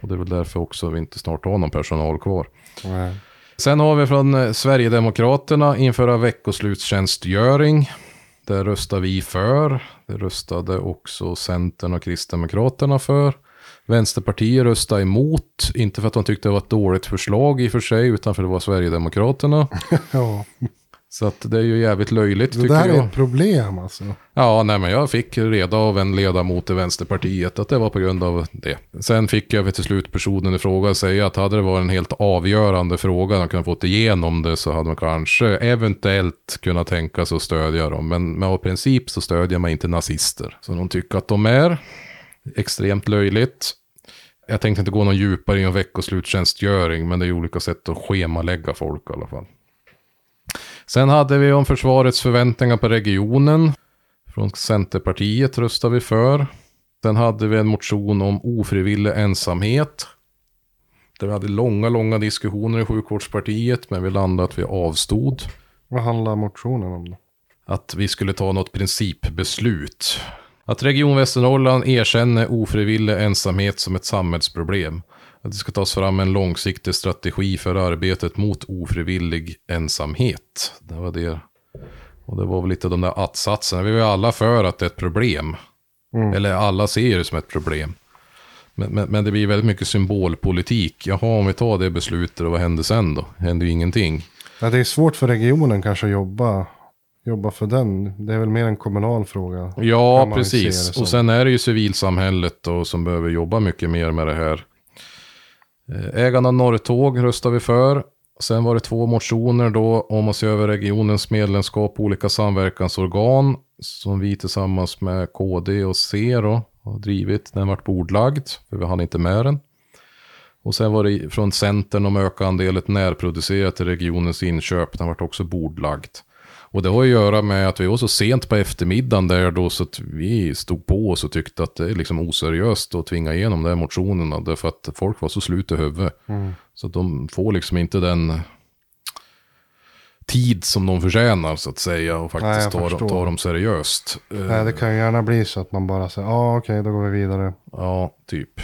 och det är väl därför också vi inte snart har någon personal kvar. Nej. Sen har vi från eh, Sverigedemokraterna införa veckoslutstjänstgöring. Det röstar vi för. Det röstade också Centern och Kristdemokraterna för. Vänsterpartiet röstade emot. Inte för att de tyckte det var ett dåligt förslag i och för sig, utan för det var Sverigedemokraterna. Ja, Så att det är ju jävligt löjligt det tycker där är jag. ett problem alltså. Ja, nej men jag fick reda av en ledamot i Vänsterpartiet att det var på grund av det. Sen fick jag till slut personen i fråga säga att hade det varit en helt avgörande fråga, de kunde fått igenom det, så hade man kanske eventuellt kunnat tänka sig att stödja dem. Men av princip så stödjer man inte nazister. Så de tycker att de är extremt löjligt. Jag tänkte inte gå någon djupare i en veckoslutstjänstgöring, men det är olika sätt att schemalägga folk i alla fall. Sen hade vi om försvarets förväntningar på regionen. Från Centerpartiet röstade vi för. Sen hade vi en motion om ofrivillig ensamhet. Där vi hade långa, långa diskussioner i sjukvårdspartiet, men vi landade att vi avstod. Vad handlar motionen om då? Att vi skulle ta något principbeslut. Att Region Västernorrland erkänner ofrivillig ensamhet som ett samhällsproblem. Att det ska tas fram en långsiktig strategi för arbetet mot ofrivillig ensamhet. Det var det. Och det var väl lite de där att-satserna. Vi var ju alla för att det är ett problem. Eller alla ser det som ett problem. Men, men, men det blir väldigt mycket symbolpolitik. Jaha, om vi tar det beslutet och vad händer sen då? Händer ju ingenting. Ja, det är svårt för regionen kanske att jobba, jobba för den. Det är väl mer en kommunal fråga. Ja, precis. Och sen är det ju civilsamhället då som behöver jobba mycket mer med det här. Eh, Ägarna av Norrtåg röstar vi för. Sen var det två motioner då om att se över regionens medlemskap på olika samverkansorgan. Som vi tillsammans med KD och C då har drivit. Den vart bordlagd, för vi hann inte med den. Och sen var det från Centern om öka andelen närproducerat till regionens inköp. Den vart också bordlagd. Och det har att göra med att vi var så sent på eftermiddagen där då så att vi stod på oss och tyckte att det är liksom oseriöst att tvinga igenom de här motionerna. Därför att folk var så slut i huvudet. Mm. Så att de får liksom inte den tid som de förtjänar så att säga. Och Nej, faktiskt jag tar, tar dem seriöst. Eh, Nej, det kan ju gärna bli så att man bara säger, ja ah, okej, då går vi vidare. Ja, typ.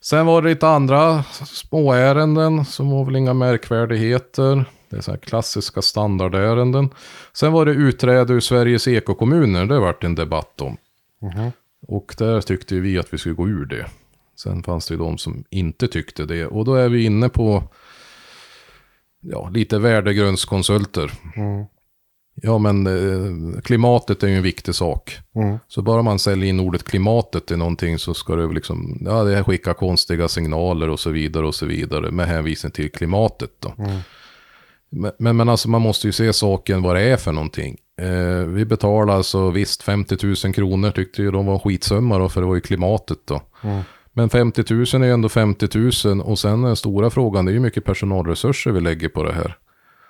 Sen var det lite andra småärenden som var väl inga märkvärdigheter. Det är så här klassiska standardärenden. Sen var det utträde ur Sveriges ekokommuner. Det vart en debatt om. Mhm. Och där tyckte vi att vi skulle gå ur det. Sen fanns det ju de som inte tyckte det. Och då är vi inne på ja, lite värdegrundskonsulter. Mm. Ja, men eh, klimatet är ju en viktig sak. Mm. Så bara man säljer in ordet klimatet till någonting så ska det liksom, ja det skickar konstiga signaler och så vidare och så vidare med hänvisning till klimatet då. Mm. Men, men, alltså man måste ju se saken vad det är för någonting. Eh, vi betalar alltså visst 50 000 kronor tyckte ju de var en skitsumma då för det var ju klimatet då. Mm. Men 50 000 är ju ändå 50 000 och sen den stora frågan det är ju mycket personalresurser vi lägger på det här.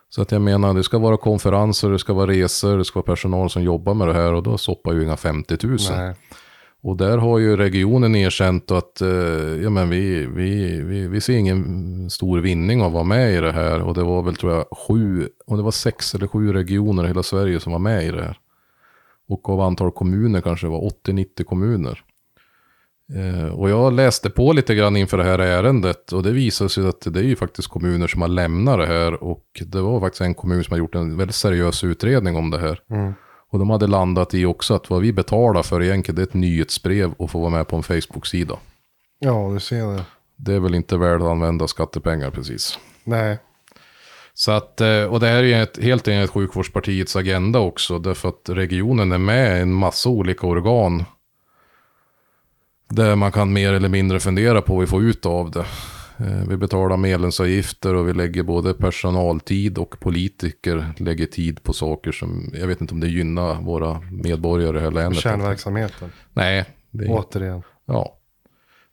Så att jag menar det ska vara konferenser, det ska vara resor, det ska vara personal som jobbar med det här och då soppar ju inga 50 000. Nej. Och där har ju regionen erkänt att eh, ja, men vi, vi, vi, vi ser ingen stor vinning av att vara med i det här. Och det var väl tror jag sju, och det var sex eller sju regioner i hela Sverige som var med i det här. Och av antal kommuner kanske det var 80-90 kommuner. Eh, och jag läste på lite grann inför det här ärendet och det visade sig att det är ju faktiskt kommuner som har lämnat det här och det var faktiskt en kommun som har gjort en väldigt seriös utredning om det här. Mm. Och de hade landat i också att vad vi betalar för egentligen det är ett nyhetsbrev och få vara med på en Facebook-sida. Ja, du ser det. Det är väl inte väl använda skattepengar precis. Nej. Så att, eh, och det här är ett, helt enligt sjukvårdspartiets agenda också. Därför att regionen är med i en massa olika organ. Där man kan mer eller mindre fundera på vad vi får ut av det. Eh, Vi betalar medlemsavgifter och vi lägger både personaltid och politiker lägger tid på saker som, jag vet inte om det gynnar våra medborgare i det här länet. Kärnverksamheten. Nej, det är, Återigen. ja.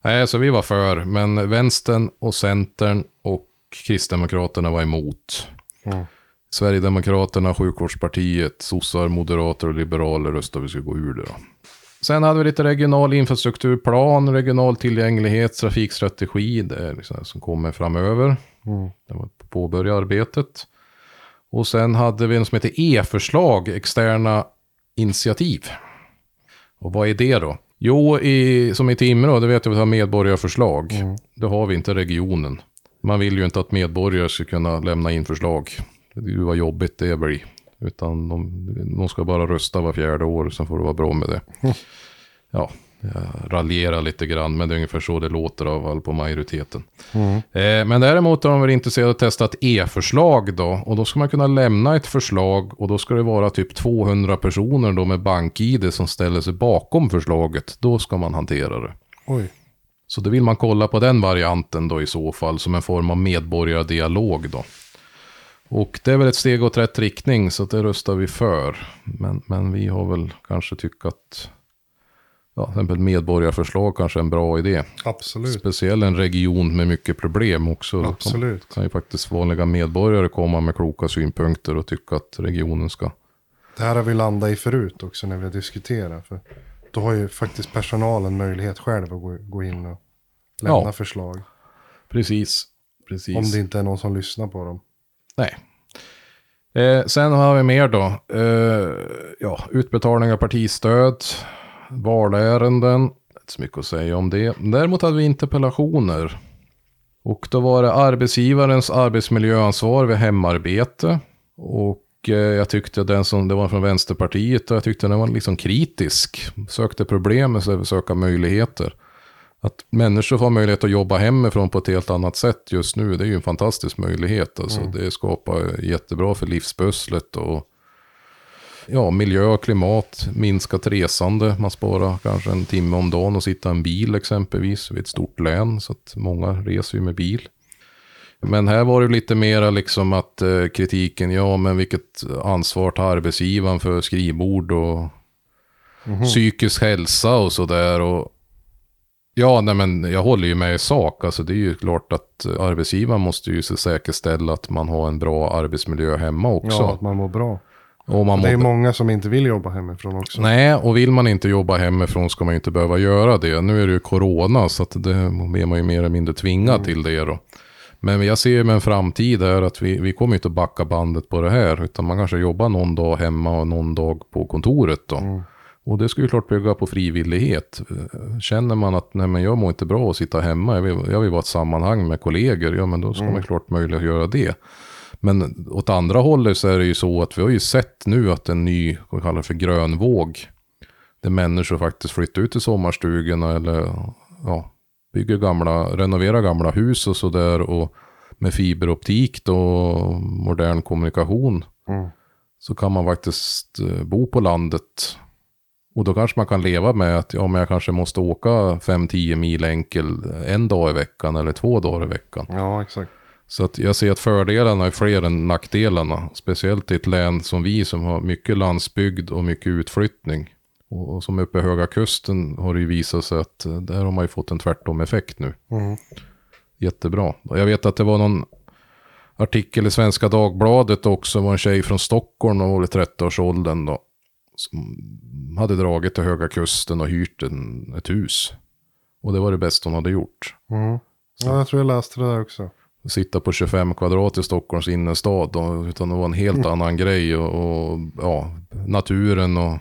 Nej, så vi var för, men vänstern och centern och kristdemokraterna var emot. Mm. Sverigedemokraterna, sjukvårdspartiet, sossar, moderater och liberaler röstade vi skulle gå ur det då. Sen hade vi lite regional infrastrukturplan, regional tillgänglighet, trafikstrategi. Det är liksom det som kommer framöver. Mm. Det var på påbörja arbetet. Och sen hade vi en som heter E-förslag, externa initiativ. Och vad är det då? Jo, i, som i Timrå, det vet jag att vi har medborgarförslag. Mm. Det har vi inte i regionen. Man vill ju inte att medborgare ska kunna lämna in förslag. Det är ju vad jobbigt det blir. Utan de, de ska bara rösta var fjärde år, sen får det vara bra med det. Ja, jag raljerar lite grann, men det är ungefär så det låter av all på majoriteten. Mm. Eh, men däremot är de väl intresserade av att testa ett e-förslag då. Och då ska man kunna lämna ett förslag och då ska det vara typ 200 personer då med bank-id som ställer sig bakom förslaget. Då ska man hantera det. Oj. Så då vill man kolla på den varianten då i så fall som en form av medborgardialog då. Och det är väl ett steg åt rätt riktning så det röstar vi för. Men, men vi har väl kanske tyckt att ja, till exempel medborgarförslag kanske är en bra idé. Absolut. Speciellt en region med mycket problem också. Då Absolut. kan ju faktiskt vanliga medborgare komma med kloka synpunkter och tycka att regionen ska... Det här har vi landat i förut också när vi har diskuterat. För då har ju faktiskt personalen möjlighet själv att gå, gå in och lämna Ja. förslag. Precis. Precis. Om det inte är någon som lyssnar på dem. Nej. Eh, sen har vi mer då. Eh, ja, utbetalning av partistöd, valärenden. Inte så mycket att säga om det. Däremot hade vi interpellationer. Och då var det arbetsgivarens arbetsmiljöansvar vid hemarbete. Och eh, jag tyckte den som, det var från Vänsterpartiet, och jag tyckte den var liksom kritisk. Sökte problem istället för att söka möjligheter. Att människor får möjlighet att jobba hemifrån på ett helt annat sätt just nu, det är ju en fantastisk möjlighet. Alltså, Det skapar jättebra för livspusslet och ja, miljö och klimat, minskat resande. Man sparar kanske en timme om dagen och sitta i en bil exempelvis. Vi är ett stort län så att många reser ju med bil. Men här var det lite mera liksom att eh, kritiken, ja men vilket ansvar tar arbetsgivaren för skrivbord och psykisk hälsa och sådär. Och Ja, nej men jag håller ju med i sak. Alltså det är ju klart att arbetsgivaren måste ju säkerställa att man har en bra arbetsmiljö hemma också. Ja, att man mår bra. och man Det är mår- många som inte vill jobba hemifrån också. Nej, och vill man inte jobba hemifrån ska man ju inte behöva göra det. Nu är det ju corona så att det är man ju mer eller mindre tvingad till det då. Men jag ser med en framtid här att vi, vi kommer inte att backa bandet på det här. Utan man kanske jobbar någon dag hemma och någon dag på kontoret då. Och det ska ju klart bygga på frivillighet. Känner man att nej men jag mår inte bra att sitta hemma, jag vill, jag vill vara i ett sammanhang med kollegor, ja men då ska man klart möjligt att göra det. Men åt andra hållet så är det ju så att vi har ju sett nu att en ny, vad vi kallar för grön våg, där människor faktiskt flyttar ut till sommarstugorna eller ja, bygger gamla, renoverar gamla hus och sådär och med fiberoptik och modern kommunikation. Mm. Så kan man faktiskt eh, bo på landet. Och då kanske man kan leva med att ja, men jag kanske måste åka 5-10 mil enkel en dag i veckan eller två dagar i veckan. Ja, exakt. Så att jag ser att fördelarna är fler än nackdelarna. Speciellt i ett län som vi som har mycket landsbygd och mycket utflyttning. Och, och som uppe i Höga Kusten har det ju visat sig att eh, där har man ju fått en tvärtom effekt nu. Mm. Jättebra. Jag vet att det var någon artikel i Svenska Dagbladet också. var en tjej från Stockholm och var i 30-årsåldern då. Som hade dragit till Höga Kusten och hyrt en, ett hus. Och det var det bästa hon hade gjort. Mm. Ja, jag tror jag läste det där också. sitta på 25 kvadrat i Stockholms innerstad. Då, utan det var en helt annan grej. Och, och ja, naturen och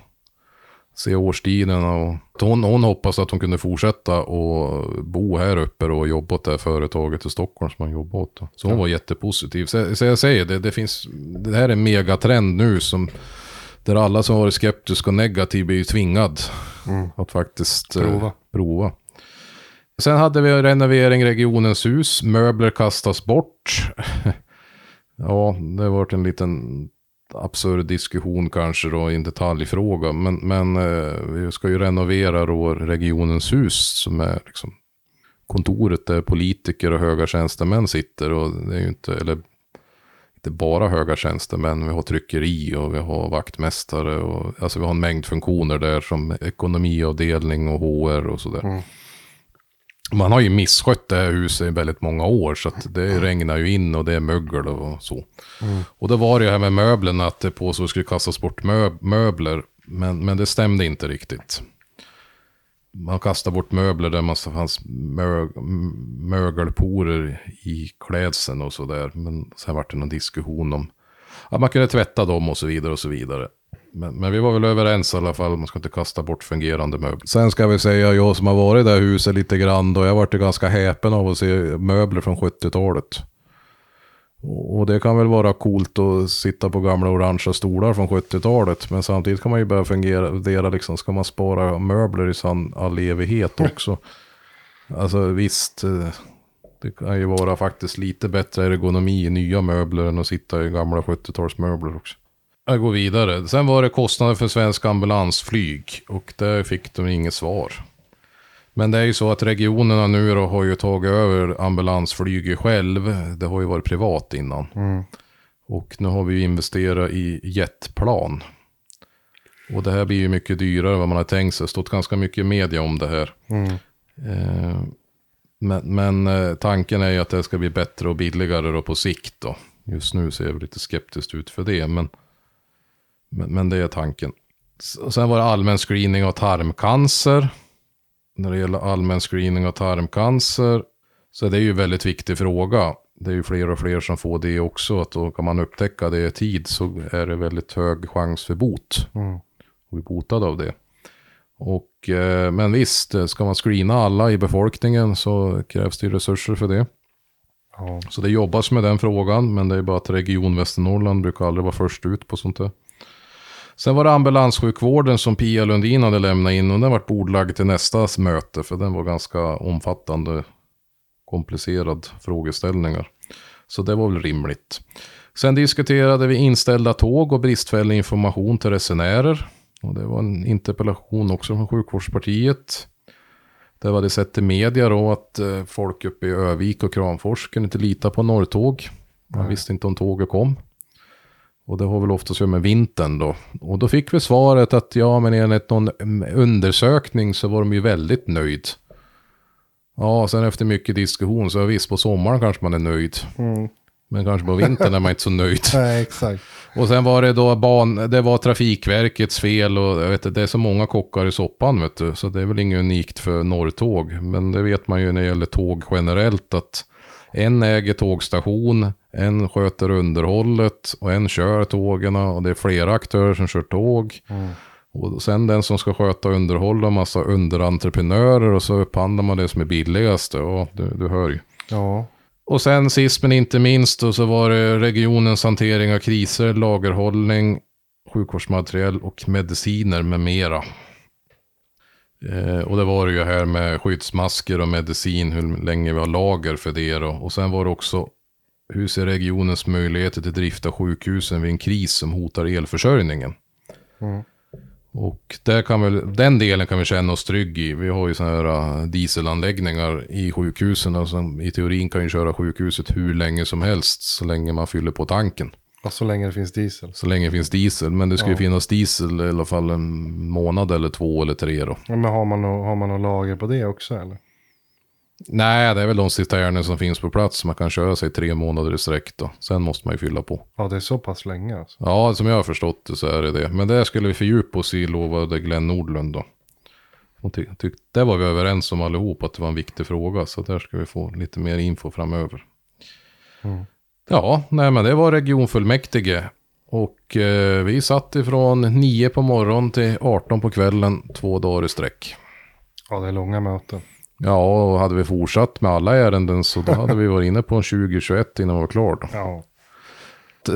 se årstiderna. Och, hon, hon hoppas att hon kunde fortsätta och bo här uppe och jobba åt det här företaget i Stockholm som hon jobbade åt. då. Så hon var jättepositiv. Så, så jag säger det, det finns, det här är en megatrend nu som där alla som varit skeptiska och negativa blir ju tvingad att faktiskt eh, Prova. prova. Sen hade vi renovering regionens hus. Möbler kastas bort. ja, det har varit en liten absurd diskussion kanske då i en detaljfråga. Men, men eh, vi ska ju renovera då regionens hus som är liksom kontoret där politiker och höga tjänstemän sitter. Och det är ju inte, eller inte bara höga tjänstemän. Vi har tryckeri och vi har vaktmästare. Och, alltså vi har en mängd funktioner där som ekonomiavdelning och HR och sådär. Mm. Man har ju misskött det här huset i väldigt många år så att det regnar ju in och det är mögel och så. Och då var det ju här med möblerna att det på så skulle kastas bort mö- möbler. Men, men det stämde inte riktigt. Man kastade bort möbler där man fanns mögelporer i klädseln och sådär. Men sen var det någon diskussion om att man kunde tvätta dem och så vidare och så vidare. Men, men vi var väl överens i alla fall, man ska inte kasta bort fungerande möbler. Sen ska vi säga, jag som har varit i det här huset lite grann då, jag varit ganska häpen av att se möbler från 70-talet. Och det kan väl vara coolt att sitta på gamla orangea stolar från 70-talet. Men samtidigt kan man ju börja fundera liksom, ska man spara möbler i sann all evighet också? Alltså visst, eh, det kan ju vara faktiskt lite bättre ergonomi i nya möbler än att sitta i gamla 70-talsmöbler också. Jag går vidare. Sen var det kostnader för svensk ambulansflyg och där fick de inget svar. Men det är ju så att regionerna nu då har ju tagit över ambulansflyget själv. Det har ju varit privat innan. Mm. Och nu har vi ju investerat i jetplan. Och det här blir ju mycket dyrare än vad man har tänkt sig. Det har stått ganska mycket i media om det här. Mm. Eh, men men eh, tanken är ju att det ska bli bättre och billigare då på sikt då. Just nu ser jag lite skeptiskt ut för det, men, men, men det är tanken. Sen var det allmän screening av tarmcancer. När det gäller allmän screening av tarmcancer så är det ju en väldigt viktig fråga. Det är ju fler och fler som får det också. Att då kan man upptäcka det i tid så är det väldigt hög chans för bot. Mm. Och bli botad av det. Och, eh, men visst, ska man screena alla i befolkningen så krävs det ju resurser för det. Ja. Så det jobbas med den frågan, men det är bara att Region Västernorrland brukar aldrig vara först ut på sånt där. Sen var det ambulanssjukvården som Pia Lundin hade lämnat in och den var bordlagd till nästa möte för den var ganska omfattande, komplicerad frågeställningar. Så det var väl rimligt. Sen diskuterade vi inställda tåg och bristfällig information till resenärer. Och det var en interpellation också från Sjukvårdspartiet. Där vi hade sett i media då att eh, folk uppe i Övik och Kramfors kunde inte lita på Norrtåg. Man visste inte om tåget kom. Och det har väl oftast att göra med vintern då. Och då fick vi svaret att ja, men enligt någon undersökning så var de ju väldigt nöjd. Ja, sen efter mycket diskussion så visst, på sommaren kanske man är nöjd. Mm. Men kanske på vintern är man inte så nöjd. Nej, exakt. Och sen var det då ban, det var Trafikverkets fel och jag vet, inte, det är så många kockar i soppan vet du. Så det är väl inget unikt för Norrtåg. Men det vet man ju när det gäller tåg generellt att en äger tågstation, en sköter underhållet och en kör tågen och det är flera aktörer som kör tåg. Mm. Och sen den som ska sköta och massa underentreprenörer och så upphandlar man det som är billigast. Och du, du hör ju. Ja. Och sen sist men inte minst då, så var det regionens hantering av kriser, lagerhållning, sjukvårdsmateriel och mediciner med mera. Eh, och det var det ju här med skyddsmasker och medicin, hur länge vi har lager för det då. Och sen var det också, hur ser regionens möjligheter till drift av sjukhusen vid en kris som hotar elförsörjningen? Mm. Och där kan väl, den delen kan vi känna oss trygg i. Vi har ju sådana här äh, dieselanläggningar i sjukhusen som i teorin kan ju köra sjukhuset hur länge som helst så länge man fyller på tanken. Och så länge det finns diesel. Så länge det finns diesel. Men det ska ju Ja. finnas diesel i alla fall en månad eller två eller tre då. Ja, Men har man, nå- har man något lager på det också eller? Nej, det är väl de cisterner som finns på plats. Man kan köra sig tre månader i sträck då. Sen måste man ju fylla på. Ja, det är så pass länge alltså. Ja, som jag har förstått det så är det det. Men det skulle vi fördjupa oss i, lovade Glenn Nordlund då. Ty- tyck- det var vi överens om allihop att det var en viktig fråga. Så där ska vi få lite mer info framöver. Mm. Ja, nej men det var regionfullmäktige. Och eh, vi satt ifrån 9 på morgonen till 18 på kvällen, två dagar i sträck. Ja, det är långa möten. Ja, och hade vi fortsatt med alla ärenden så då hade vi varit inne på en 2021 innan vi var klara. då. Ja.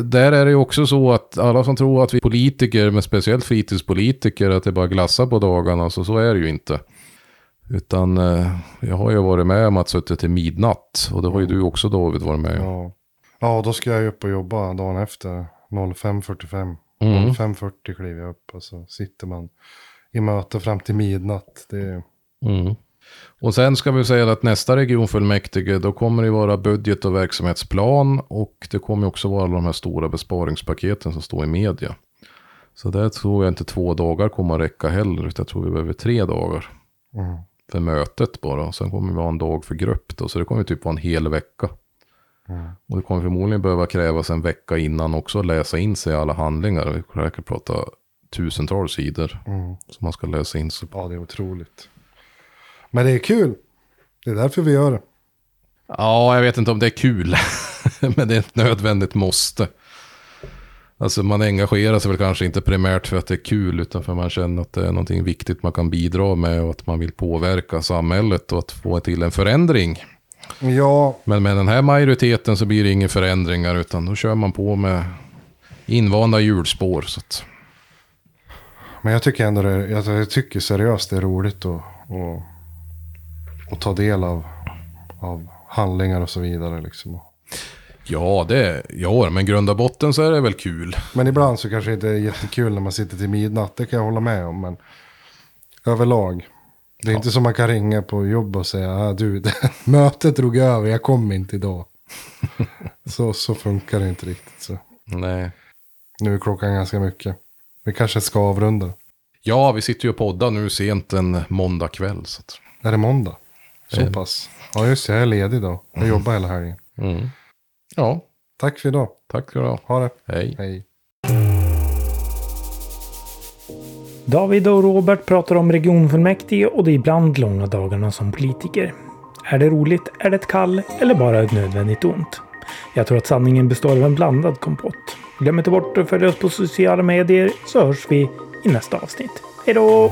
Där är det ju också så att alla som tror att vi politiker, men speciellt fritidspolitiker, att det bara glassar på dagarna, så så är det ju inte. Utan eh, jag har ju varit med om att suttit till midnatt. Och det har ju du också David varit med om. Ja. Ja, då ska jag ju upp och jobba dagen efter. 05.45. Mm. 05.40 kliver jag upp och så sitter man i möte fram till midnatt. Det är... Mm. Och sen ska vi säga att nästa regionfullmäktige, då kommer det vara budget och verksamhetsplan. Och det kommer också vara alla de här stora besparingspaketen som står i media. Så där tror jag inte två dagar kommer att räcka heller, utan jag tror vi behöver tre dagar. Mm. för mötet bara. Och sen kommer vi ha en dag för grupp då. Så det kommer typ vara en hel vecka. Mm. Och det kommer förmodligen behöva krävas en vecka innan också att läsa in sig alla handlingar. Vi säkert prata tusentals sidor Mm. som man ska läsa in sig på. Ja, det är otroligt. Men det är kul. Det är därför vi gör det. Ja, jag vet inte om det är kul. Men det är ett nödvändigt måste. Alltså man engagerar sig väl kanske inte primärt för att det är kul. Utan för att man känner att det är någonting viktigt man kan bidra med. Och att man vill påverka samhället och att få till en förändring. Ja, Men med den här majoriteten så blir det inga förändringar utan då kör man på med invanda hjulspår. Så att, men jag tycker ändå det, jag, jag tycker seriöst det är roligt att, att, att ta del av, av handlingar och så vidare. Liksom. ja, det, ja, men grund och botten så är det väl kul. Men ibland så kanske det inte är jättekul när man sitter till midnatt. Det kan jag hålla med om. Men överlag. Det är inte som man kan ringa på jobb och säga. Ah, du, det, mötet drog över. Jag kom inte idag. så, så funkar det inte riktigt. Så. Nej. Nu är klockan ganska mycket. Vi kanske ska avrunda. Ja, vi sitter ju och poddar nu sent en måndag kväll. Så att, Är det måndag? Så Eh. pass. Ja just det, jag är ledig då. Jag jobbar hela helgen. mm. Ja, Tack för idag. tack du ha. Ha det. Hej. Hej. David och Robert pratar om regionfullmäktige och de ibland långa dagarna som politiker. Är det roligt, är det ett kall eller bara ett nödvändigt ont? Jag tror att sanningen består av en blandad kompott. Glöm inte bort att följa oss på sociala medier så hörs vi i nästa avsnitt. Hej då!